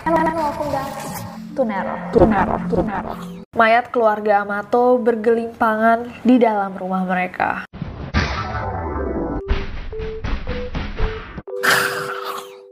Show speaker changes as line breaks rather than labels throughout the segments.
And welcome back to Nero. To Nero, to Nero. Mayat keluarga Amato bergelimpangan di dalam rumah mereka.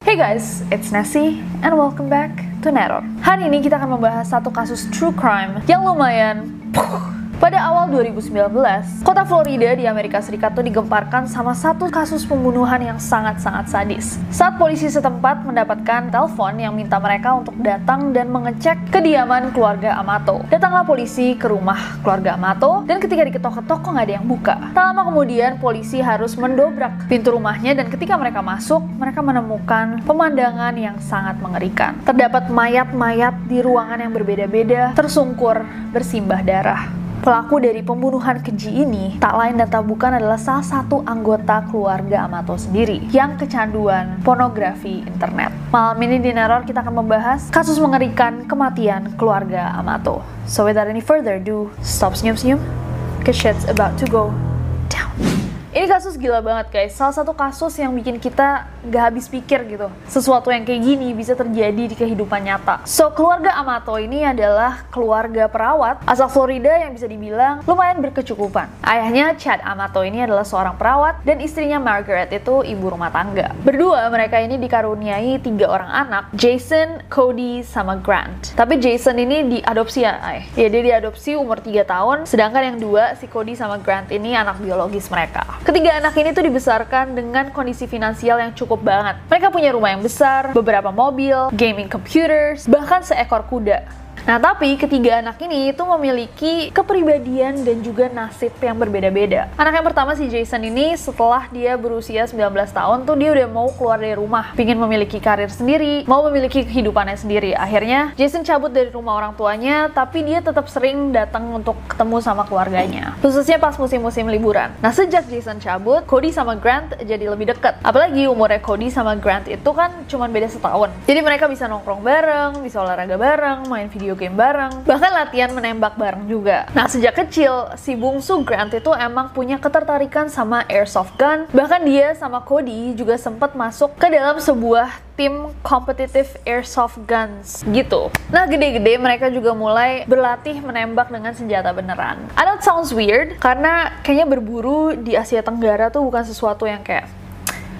Hey guys, it's Nessie and welcome back to Neror. Hari ini kita akan membahas satu kasus true crime yang lumayan puh, pada awal 2019, kota Florida di Amerika Serikat tuh digemparkan sama satu kasus pembunuhan yang sangat-sangat sadis. Saat polisi setempat mendapatkan telepon yang minta mereka untuk datang dan mengecek kediaman keluarga Amato. Datanglah polisi ke rumah keluarga Amato dan ketika diketok-ketok kok nggak ada yang buka. Tak lama kemudian polisi harus mendobrak pintu rumahnya dan ketika mereka masuk, mereka menemukan pemandangan yang sangat mengerikan. Terdapat mayat-mayat di ruangan yang berbeda-beda, tersungkur, bersimbah darah. Pelaku dari pembunuhan keji ini tak lain dan tak bukan adalah salah satu anggota keluarga Amato sendiri yang kecanduan pornografi internet. Malam ini di Neror kita akan membahas kasus mengerikan kematian keluarga Amato. So without any further ado, stop senyum-senyum, cause shit's about to go. Ini kasus gila banget guys, salah satu kasus yang bikin kita gak habis pikir gitu. Sesuatu yang kayak gini bisa terjadi di kehidupan nyata. So, keluarga Amato ini adalah keluarga perawat asal Florida yang bisa dibilang lumayan berkecukupan. Ayahnya Chad Amato ini adalah seorang perawat dan istrinya Margaret itu ibu rumah tangga. Berdua mereka ini dikaruniai tiga orang anak, Jason, Cody, sama Grant. Tapi Jason ini diadopsi ya, ay. Ya dia diadopsi umur 3 tahun, sedangkan yang dua si Cody sama Grant ini anak biologis mereka. Ketiga anak ini tuh dibesarkan dengan kondisi finansial yang cukup banget. Mereka punya rumah yang besar, beberapa mobil, gaming computers, bahkan seekor kuda. Nah, tapi ketiga anak ini itu memiliki kepribadian dan juga nasib yang berbeda-beda. Anak yang pertama si Jason ini setelah dia berusia 19 tahun tuh dia udah mau keluar dari rumah, pingin memiliki karir sendiri, mau memiliki kehidupannya sendiri. Akhirnya Jason cabut dari rumah orang tuanya, tapi dia tetap sering datang untuk ketemu sama keluarganya, khususnya pas musim-musim liburan. Nah, sejak Jason cabut, Cody sama Grant jadi lebih deket. Apalagi umurnya Cody sama Grant itu kan cuma beda setahun. Jadi mereka bisa nongkrong bareng, bisa olahraga bareng, main video video game bareng, bahkan latihan menembak bareng juga. Nah, sejak kecil, si bungsu Grant itu emang punya ketertarikan sama airsoft gun, bahkan dia sama Cody juga sempat masuk ke dalam sebuah tim kompetitif airsoft guns gitu. Nah, gede-gede mereka juga mulai berlatih menembak dengan senjata beneran. I know it sounds weird, karena kayaknya berburu di Asia Tenggara tuh bukan sesuatu yang kayak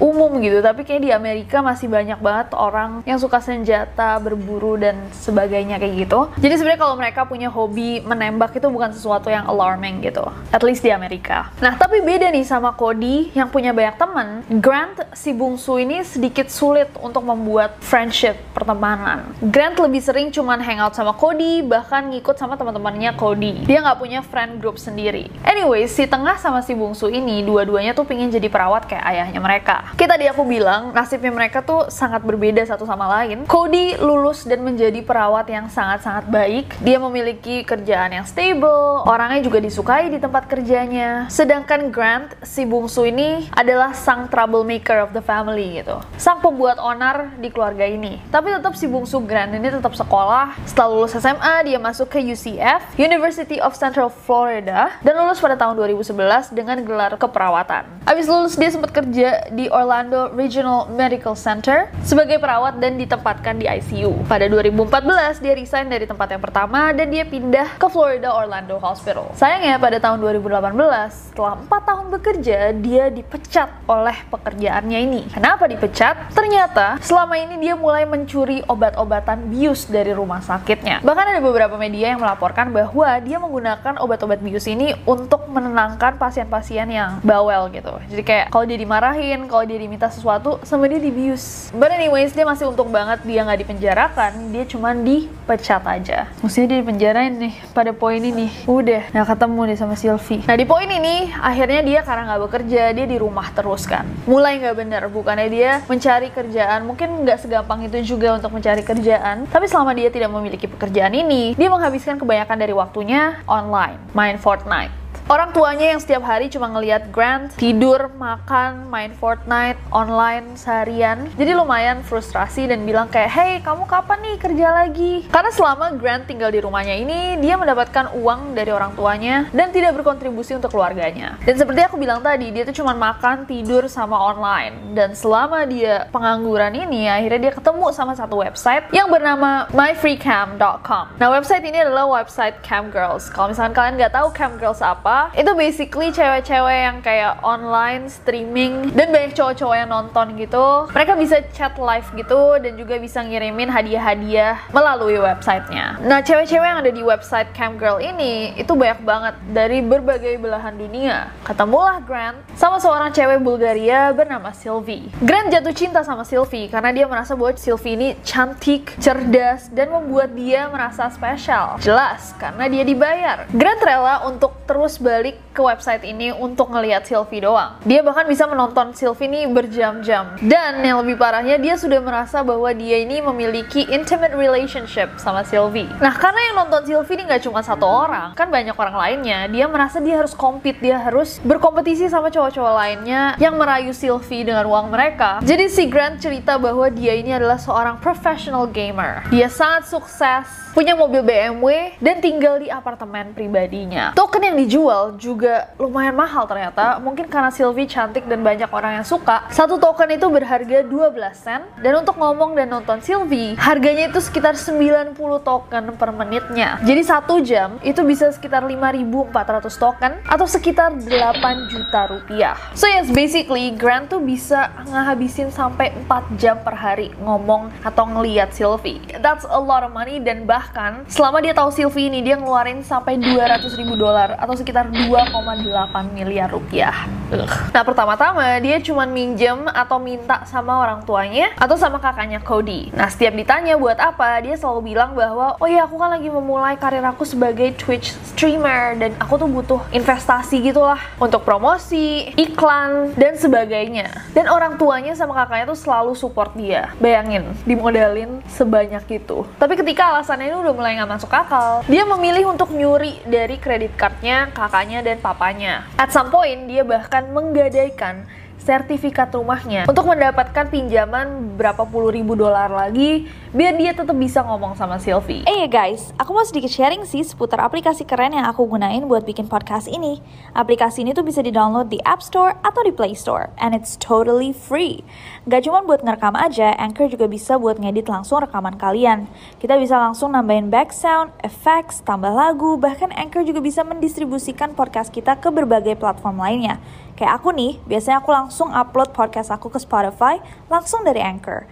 umum gitu tapi kayak di Amerika masih banyak banget orang yang suka senjata berburu dan sebagainya kayak gitu. Jadi sebenarnya kalau mereka punya hobi menembak itu bukan sesuatu yang alarming gitu at least di Amerika. Nah tapi beda nih sama Cody yang punya banyak teman. Grant si bungsu ini sedikit sulit untuk membuat friendship pertemanan. Grant lebih sering cuman hangout sama Cody bahkan ngikut sama teman-temannya Cody. Dia nggak punya friend group sendiri. Anyway si tengah sama si bungsu ini dua-duanya tuh pingin jadi perawat kayak ayahnya mereka Kita tadi aku bilang, nasibnya mereka tuh sangat berbeda satu sama lain. Cody lulus dan menjadi perawat yang sangat-sangat baik. Dia memiliki kerjaan yang stable, orangnya juga disukai di tempat kerjanya. Sedangkan Grant, si bungsu ini adalah sang troublemaker of the family gitu. Sang pembuat onar di keluarga ini. Tapi tetap si bungsu Grant ini tetap sekolah. Setelah lulus SMA, dia masuk ke UCF, University of Central Florida, dan lulus pada tahun 2011 dengan gelar keperawatan. Abis lulus dia sempat kerja di Orlando Regional Medical Center sebagai perawat dan ditempatkan di ICU. Pada 2014, dia resign dari tempat yang pertama dan dia pindah ke Florida Orlando Hospital. Sayangnya pada tahun 2018, setelah 4 tahun bekerja, dia dipecat oleh pekerjaannya ini. Kenapa dipecat? Ternyata selama ini dia mulai mencuri obat-obatan bius dari rumah sakitnya. Bahkan ada beberapa media yang melaporkan bahwa dia menggunakan obat-obat bius ini untuk menenangkan pasien-pasien yang bawel gitu. Jadi kayak kalau dia dimarahin, kalau dia diminta sesuatu, sama dia dibius. But anyways, dia masih untung banget dia nggak dipenjarakan, dia cuma dipecat aja. Mestinya dia dipenjarain nih pada poin ini. Udah, nggak ketemu nih sama Sylvie. Nah di poin ini, akhirnya dia karena nggak bekerja, dia di rumah terus kan. Mulai nggak bener, bukannya dia mencari kerjaan, mungkin nggak segampang itu juga untuk mencari kerjaan. Tapi selama dia tidak memiliki pekerjaan ini, dia menghabiskan kebanyakan dari waktunya online, main Fortnite. Orang tuanya yang setiap hari cuma ngelihat Grant tidur, makan, main Fortnite, online seharian. Jadi lumayan frustrasi dan bilang kayak, hey kamu kapan nih kerja lagi? Karena selama Grant tinggal di rumahnya ini, dia mendapatkan uang dari orang tuanya dan tidak berkontribusi untuk keluarganya. Dan seperti aku bilang tadi, dia tuh cuma makan, tidur, sama online. Dan selama dia pengangguran ini, akhirnya dia ketemu sama satu website yang bernama myfreecam.com. Nah website ini adalah website cam girls. Kalau misalkan kalian nggak tahu cam girls apa, itu basically cewek-cewek yang kayak online streaming dan banyak cowok-cowok yang nonton gitu. Mereka bisa chat live gitu dan juga bisa ngirimin hadiah-hadiah melalui websitenya. Nah cewek-cewek yang ada di website Camgirl ini itu banyak banget dari berbagai belahan dunia. Ketemulah Grant sama seorang cewek Bulgaria bernama Sylvie. Grant jatuh cinta sama Sylvie karena dia merasa bahwa Sylvie ini cantik, cerdas, dan membuat dia merasa spesial jelas karena dia dibayar. Grant rela untuk terus balik ke website ini untuk ngelihat Sylvie doang. Dia bahkan bisa menonton Sylvie ini berjam-jam. Dan yang lebih parahnya dia sudah merasa bahwa dia ini memiliki intimate relationship sama Sylvie. Nah karena yang nonton Sylvie ini nggak cuma satu orang, kan banyak orang lainnya. Dia merasa dia harus compete, dia harus berkompetisi sama cowok-cowok lainnya yang merayu Sylvie dengan uang mereka. Jadi si Grant cerita bahwa dia ini adalah seorang professional gamer. Dia sangat sukses, punya mobil BMW, dan tinggal di apartemen pribadinya. Token yang dijual juga lumayan mahal ternyata. Mungkin karena Sylvie cantik dan banyak orang yang suka. Satu token itu berharga 12 sen. Dan untuk ngomong dan nonton Sylvie, harganya itu sekitar 90 token per menitnya. Jadi satu jam itu bisa sekitar 5.400 token atau sekitar 8 juta rupiah. So yes, basically Grant tuh bisa ngehabisin sampai 4 jam per hari ngomong atau ngeliat Sylvie. That's a lot of money dan bahkan selama dia tahu Sylvie ini dia ngeluarin sampai 200 ribu dolar atau sekitar 2,8 miliar rupiah. Ugh. Nah pertama-tama dia cuma minjem atau minta sama orang tuanya atau sama kakaknya Cody. Nah setiap ditanya buat apa, dia selalu bilang bahwa oh iya aku kan lagi memulai karir aku sebagai Twitch streamer dan aku tuh butuh investasi gitulah untuk promosi, iklan dan sebagainya. Dan orang tuanya sama kakaknya tuh selalu support dia. Bayangin, dimodalin sebanyak itu. Tapi ketika alasannya ini udah mulai nggak masuk akal, dia memilih untuk nyuri dari kredit cardnya kakaknya dan papanya. At some point dia bahkan menggadaikan sertifikat rumahnya untuk mendapatkan pinjaman berapa puluh ribu dolar lagi biar dia tetap bisa ngomong sama Sylvie.
Eh hey guys, aku mau sedikit sharing sih seputar aplikasi keren yang aku gunain buat bikin podcast ini. Aplikasi ini tuh bisa di-download di App Store atau di Play Store, and it's totally free. Gak cuma buat ngerekam aja, Anchor juga bisa buat ngedit langsung rekaman kalian. Kita bisa langsung nambahin back sound, effects, tambah lagu, bahkan Anchor juga bisa mendistribusikan podcast kita ke berbagai platform lainnya. Kayak aku nih, biasanya aku langsung upload podcast aku ke Spotify langsung dari Anchor.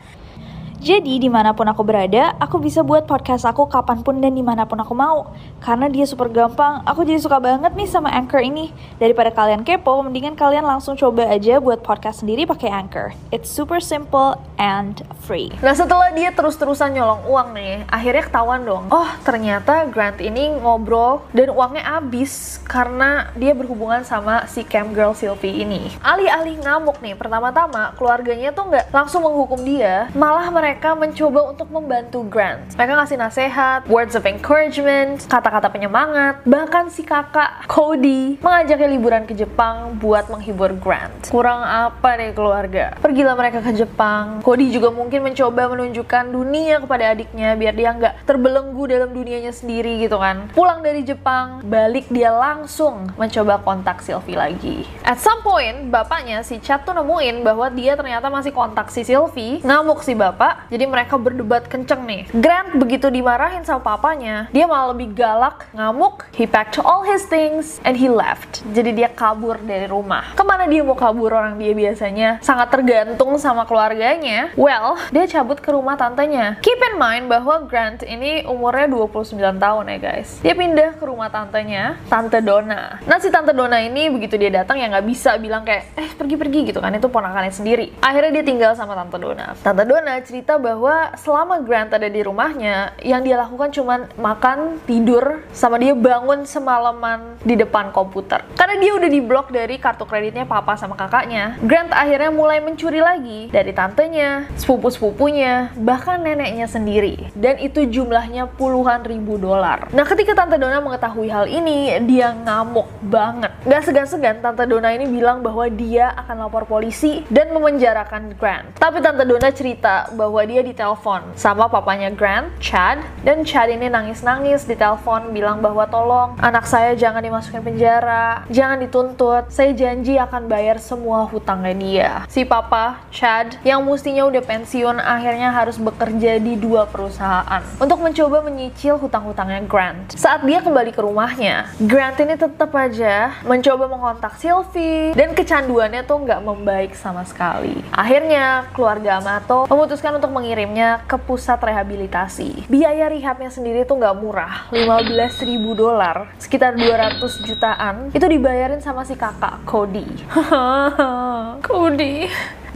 Jadi di mana pun aku berada, aku bisa buat podcast aku kapan pun dan di mana pun aku mau. Karena dia super gampang, aku jadi suka banget nih sama Anchor ini. Daripada kalian kepo, mendingan kalian langsung coba aja buat podcast sendiri pakai Anchor. It's super simple and free.
Nah setelah dia terus-terusan nyolong uang nih, akhirnya ketahuan dong. Oh ternyata Grant ini ngobrol dan uangnya habis karena dia berhubungan sama si cam girl Sylvie ini. Alih-alih ngamuk nih, pertama-tama keluarganya tuh nggak langsung menghukum dia, malah mereka mereka mencoba untuk membantu Grant. Mereka ngasih nasihat, words of encouragement, kata-kata penyemangat, bahkan si kakak Cody mengajaknya liburan ke Jepang buat menghibur Grant. Kurang apa deh keluarga? Pergilah mereka ke Jepang. Cody juga mungkin mencoba menunjukkan dunia kepada adiknya biar dia nggak terbelenggu dalam dunianya sendiri gitu kan. Pulang dari Jepang, balik dia langsung mencoba kontak Sylvie lagi. At some point, bapaknya si Chad tuh nemuin bahwa dia ternyata masih kontak si Sylvie, ngamuk si bapak, jadi mereka berdebat kenceng nih. Grant begitu dimarahin sama papanya, dia malah lebih galak, ngamuk, he packed all his things, and he left. Jadi dia kabur dari rumah. Ke mana dia mau kabur orang dia biasanya? Sangat tergantung sama keluarganya. Well, dia cabut ke rumah tantenya. Keep in mind bahwa Grant ini umurnya 29 tahun ya guys. Dia pindah ke rumah tantenya, Tante Donna. Nah si Tante Donna ini begitu dia datang ya nggak bisa bilang kayak, eh pergi-pergi gitu kan, itu ponakannya sendiri. Akhirnya dia tinggal sama Tante Donna. Tante Donna cerita bahwa selama Grant ada di rumahnya, yang dia lakukan cuma makan, tidur, sama dia bangun semalaman di depan komputer. Karena dia udah diblok dari kartu kreditnya papa sama kakaknya, Grant akhirnya mulai mencuri lagi dari tantenya, sepupu-sepupunya, bahkan neneknya sendiri. Dan itu jumlahnya puluhan ribu dolar. Nah ketika Tante Donna mengetahui hal ini, dia ngamuk banget. Gak segan-segan Tante Donna ini bilang bahwa dia akan lapor polisi dan memenjarakan Grant. Tapi Tante Donna cerita bahwa dia ditelepon sama papanya Grant, Chad, dan Chad ini nangis-nangis di telepon bilang bahwa tolong anak saya jangan dimasukin penjara, jangan dituntut, saya janji akan bayar semua hutangnya dia. Si papa, Chad, yang mestinya udah pensiun akhirnya harus bekerja di dua perusahaan untuk mencoba menyicil hutang-hutangnya Grant. Saat dia kembali ke rumahnya, Grant ini tetap aja mencoba mengontak Sylvie dan kecanduannya tuh nggak membaik sama sekali. Akhirnya, keluarga Amato memutuskan untuk mengirimnya ke pusat rehabilitasi. Biaya rehabnya sendiri tuh nggak murah, 15 ribu dolar, sekitar 200 jutaan, itu dibayarin sama si kakak Cody. Cody.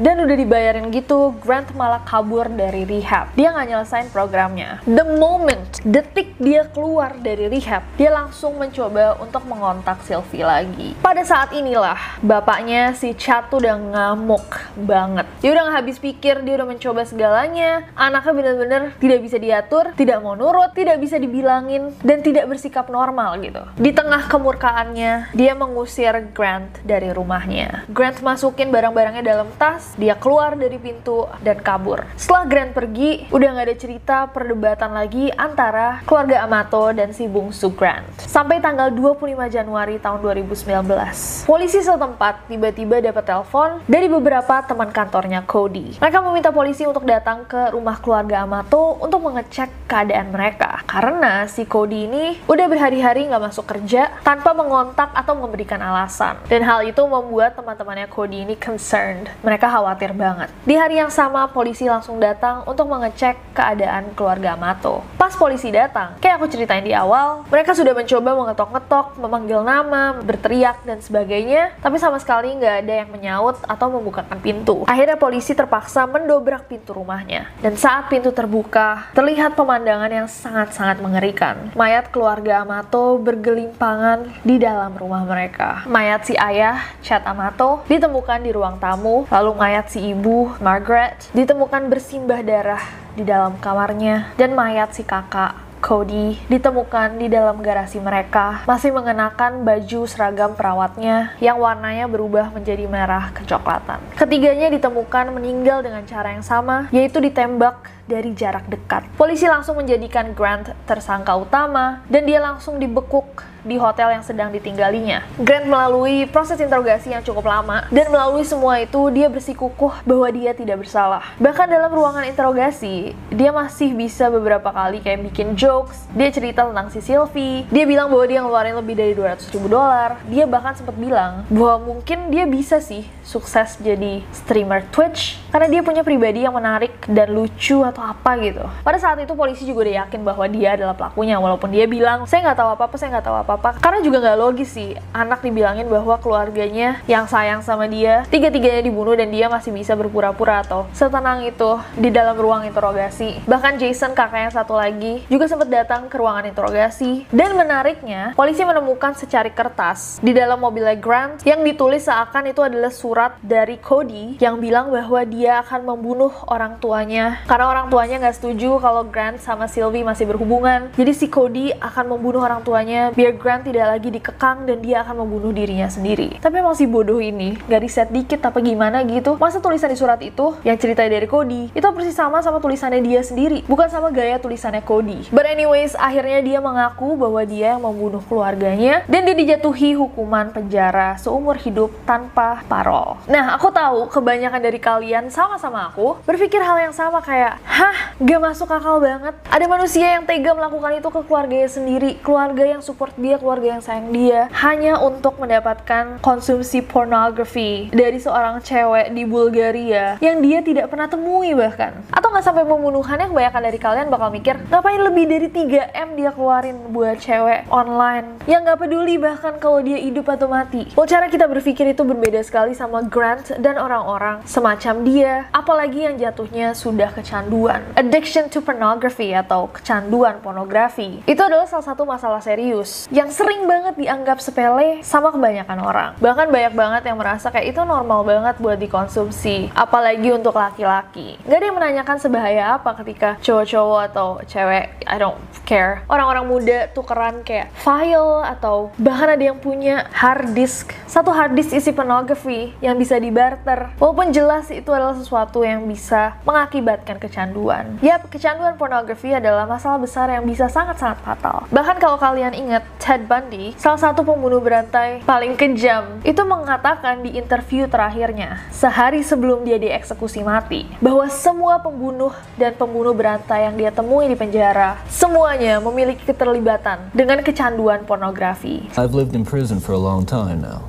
Dan udah dibayarin gitu, Grant malah kabur dari rehab. Dia nggak nyelesain programnya. The moment, detik dia keluar dari rehab, dia langsung mencoba untuk mengontak Sylvie lagi. Pada saat inilah, bapaknya si Chad udah ngamuk banget. Dia udah nggak habis pikir, dia udah mencoba segalanya. Anaknya bener-bener tidak bisa diatur, tidak mau nurut, tidak bisa dibilangin, dan tidak bersikap normal gitu. Di tengah kemurkaannya, dia mengusir Grant dari rumahnya. Grant masukin barang-barangnya dalam tas, dia keluar dari pintu dan kabur. Setelah Grant pergi, udah nggak ada cerita perdebatan lagi antara keluarga Amato dan si bungsu Grant. Sampai tanggal 25 Januari tahun 2019, polisi setempat tiba-tiba dapat telepon dari beberapa teman kantornya Cody. Mereka meminta polisi untuk datang ke rumah keluarga Amato untuk mengecek keadaan mereka. Karena si Cody ini udah berhari-hari nggak masuk kerja tanpa mengontak atau memberikan alasan. Dan hal itu membuat teman-temannya Cody ini concerned. Mereka khawatir banget. Di hari yang sama, polisi langsung datang untuk mengecek keadaan keluarga Amato. Pas polisi datang, kayak aku ceritain di awal, mereka sudah mencoba mengetok-ngetok, memanggil nama, berteriak, dan sebagainya, tapi sama sekali nggak ada yang menyaut atau membukakan pintu. Akhirnya polisi terpaksa mendobrak pintu rumahnya. Dan saat pintu terbuka, terlihat pemandangan yang sangat-sangat mengerikan. Mayat keluarga Amato bergelimpangan di dalam rumah mereka. Mayat si ayah, Chad Amato, ditemukan di ruang tamu, lalu mayat si ibu, Margaret, ditemukan bersimbah darah di dalam kamarnya, dan mayat si kakak, Cody ditemukan di dalam garasi mereka, masih mengenakan baju seragam perawatnya yang warnanya berubah menjadi merah kecoklatan. Ketiganya ditemukan meninggal dengan cara yang sama, yaitu ditembak dari jarak dekat. Polisi langsung menjadikan Grant tersangka utama dan dia langsung dibekuk di hotel yang sedang ditinggalinya. Grant melalui proses interogasi yang cukup lama dan melalui semua itu dia bersikukuh bahwa dia tidak bersalah. Bahkan dalam ruangan interogasi, dia masih bisa beberapa kali kayak bikin jokes, dia cerita tentang si Sylvie, dia bilang bahwa dia ngeluarin lebih dari 200 ribu dolar, dia bahkan sempat bilang bahwa mungkin dia bisa sih sukses jadi streamer Twitch karena dia punya pribadi yang menarik dan lucu atau apa gitu. Pada saat itu polisi juga udah yakin bahwa dia adalah pelakunya walaupun dia bilang saya nggak tahu apa-apa, saya nggak tahu apa apa-apa. Karena juga nggak logis sih. Anak dibilangin bahwa keluarganya yang sayang sama dia tiga-tiganya dibunuh dan dia masih bisa berpura-pura atau setenang itu di dalam ruang interogasi. Bahkan Jason kakak yang satu lagi juga sempat datang ke ruangan interogasi. Dan menariknya polisi menemukan secari kertas di dalam mobilnya Grant yang ditulis seakan itu adalah surat dari Cody yang bilang bahwa dia akan membunuh orang tuanya. Karena orang tuanya nggak setuju kalau Grant sama Sylvie masih berhubungan. Jadi si Cody akan membunuh orang tuanya biar Grant tidak lagi dikekang dan dia akan membunuh dirinya sendiri. Tapi emang si bodoh ini gak riset dikit apa gimana gitu. Masa tulisan di surat itu yang cerita dari Cody itu persis sama sama tulisannya dia sendiri, bukan sama gaya tulisannya Cody. But anyways, akhirnya dia mengaku bahwa dia yang membunuh keluarganya dan dia dijatuhi hukuman penjara seumur hidup tanpa parol. Nah, aku tahu kebanyakan dari kalian sama-sama aku berpikir hal yang sama kayak, hah, gak masuk akal banget. Ada manusia yang tega melakukan itu ke keluarganya sendiri, keluarga yang support dia, keluarga yang sayang dia, hanya untuk mendapatkan konsumsi pornografi dari seorang cewek di Bulgaria yang dia tidak pernah temui bahkan. Atau nggak sampai pembunuhannya kebanyakan dari kalian bakal mikir, ngapain lebih dari 3M dia keluarin buat cewek online yang nggak peduli bahkan kalau dia hidup atau mati. Well, cara kita berpikir itu berbeda sekali sama Grant dan orang-orang semacam dia, apalagi yang jatuhnya sudah kecanduan. Addiction to pornography atau kecanduan pornografi. Itu adalah salah satu masalah serius yang sering banget dianggap sepele sama kebanyakan orang. Bahkan banyak banget yang merasa kayak itu normal banget buat dikonsumsi, apalagi untuk laki-laki. Gak ada yang menanyakan sebahaya apa ketika cowok-cowok atau cewek, I don't care. Orang-orang muda tukeran kayak file atau bahkan ada yang punya hard disk. Satu hard disk isi pornografi yang bisa dibarter. Walaupun jelas itu adalah sesuatu yang bisa mengakibatkan kecanduan. Yap, kecanduan pornografi adalah masalah besar yang bisa sangat-sangat fatal. Bahkan kalau kalian ingat Ted Bundy, salah satu pembunuh berantai paling kejam, itu mengatakan di interview terakhirnya, sehari sebelum dia dieksekusi mati, bahwa semua pembunuh dan pembunuh berantai yang dia temui di penjara, semuanya memiliki keterlibatan dengan kecanduan pornografi.
I've lived in prison for a long time now.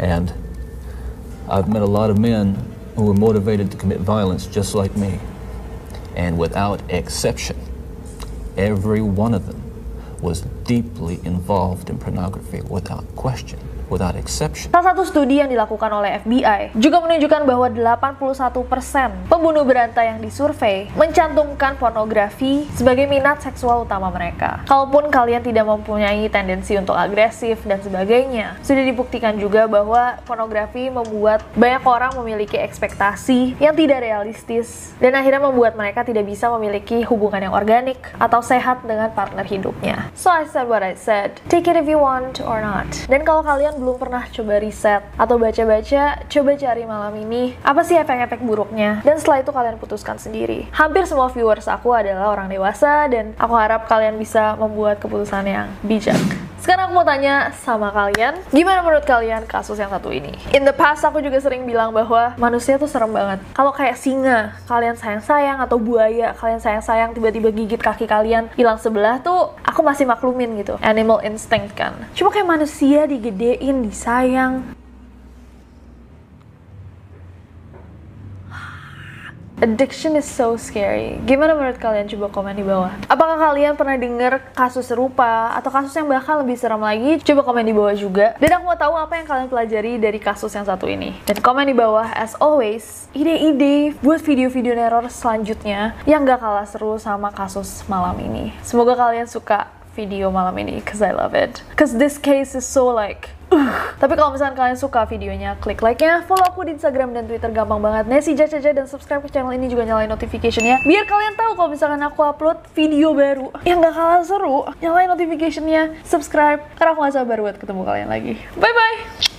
And I've met a lot of men who were motivated to commit violence just like me. And without exception, every one of them was deeply involved in pornography without question, without exception.
Salah satu studi yang dilakukan oleh FBI juga menunjukkan bahwa 81% pembunuh berantai yang disurvei mencantumkan pornografi sebagai minat seksual utama mereka. Kalaupun kalian tidak mempunyai tendensi untuk agresif dan sebagainya, sudah dibuktikan juga bahwa pornografi membuat banyak orang memiliki ekspektasi yang tidak realistis dan akhirnya membuat mereka tidak bisa memiliki hubungan yang organik atau sehat dengan partner hidupnya. So I said what I said. Take it if you want or not. Dan kalau kalian belum pernah coba riset atau baca-baca, coba cari malam ini apa sih efek-efek buruknya. Dan setelah itu kalian putuskan sendiri. Hampir semua viewers aku adalah orang dewasa dan aku harap kalian bisa membuat keputusan yang bijak. Sekarang aku mau tanya sama kalian, gimana menurut kalian kasus yang satu ini? In the past aku juga sering bilang bahwa manusia tuh serem banget. Kalau kayak singa, kalian sayang-sayang atau buaya, kalian sayang-sayang tiba-tiba gigit kaki kalian hilang sebelah tuh aku masih maklumin gitu. Animal instinct kan. Cuma kayak manusia digedein, disayang, Addiction is so scary. Gimana menurut kalian? Coba komen di bawah. Apakah kalian pernah dengar kasus serupa atau kasus yang bahkan lebih seram lagi? Coba komen di bawah juga. Dan aku mau tahu apa yang kalian pelajari dari kasus yang satu ini. Dan komen di bawah as always ide-ide buat video-video neror selanjutnya yang gak kalah seru sama kasus malam ini. Semoga kalian suka video malam ini cause I love it. Cause this case is so like Tapi kalau misalkan kalian suka videonya, klik like-nya, follow aku di Instagram dan Twitter gampang banget. Nesi Jaja dan subscribe ke channel ini juga nyalain notification-nya. Biar kalian tahu kalau misalkan aku upload video baru yang gak kalah seru. Nyalain notification-nya, subscribe, karena aku gak sabar buat ketemu kalian lagi. Bye-bye!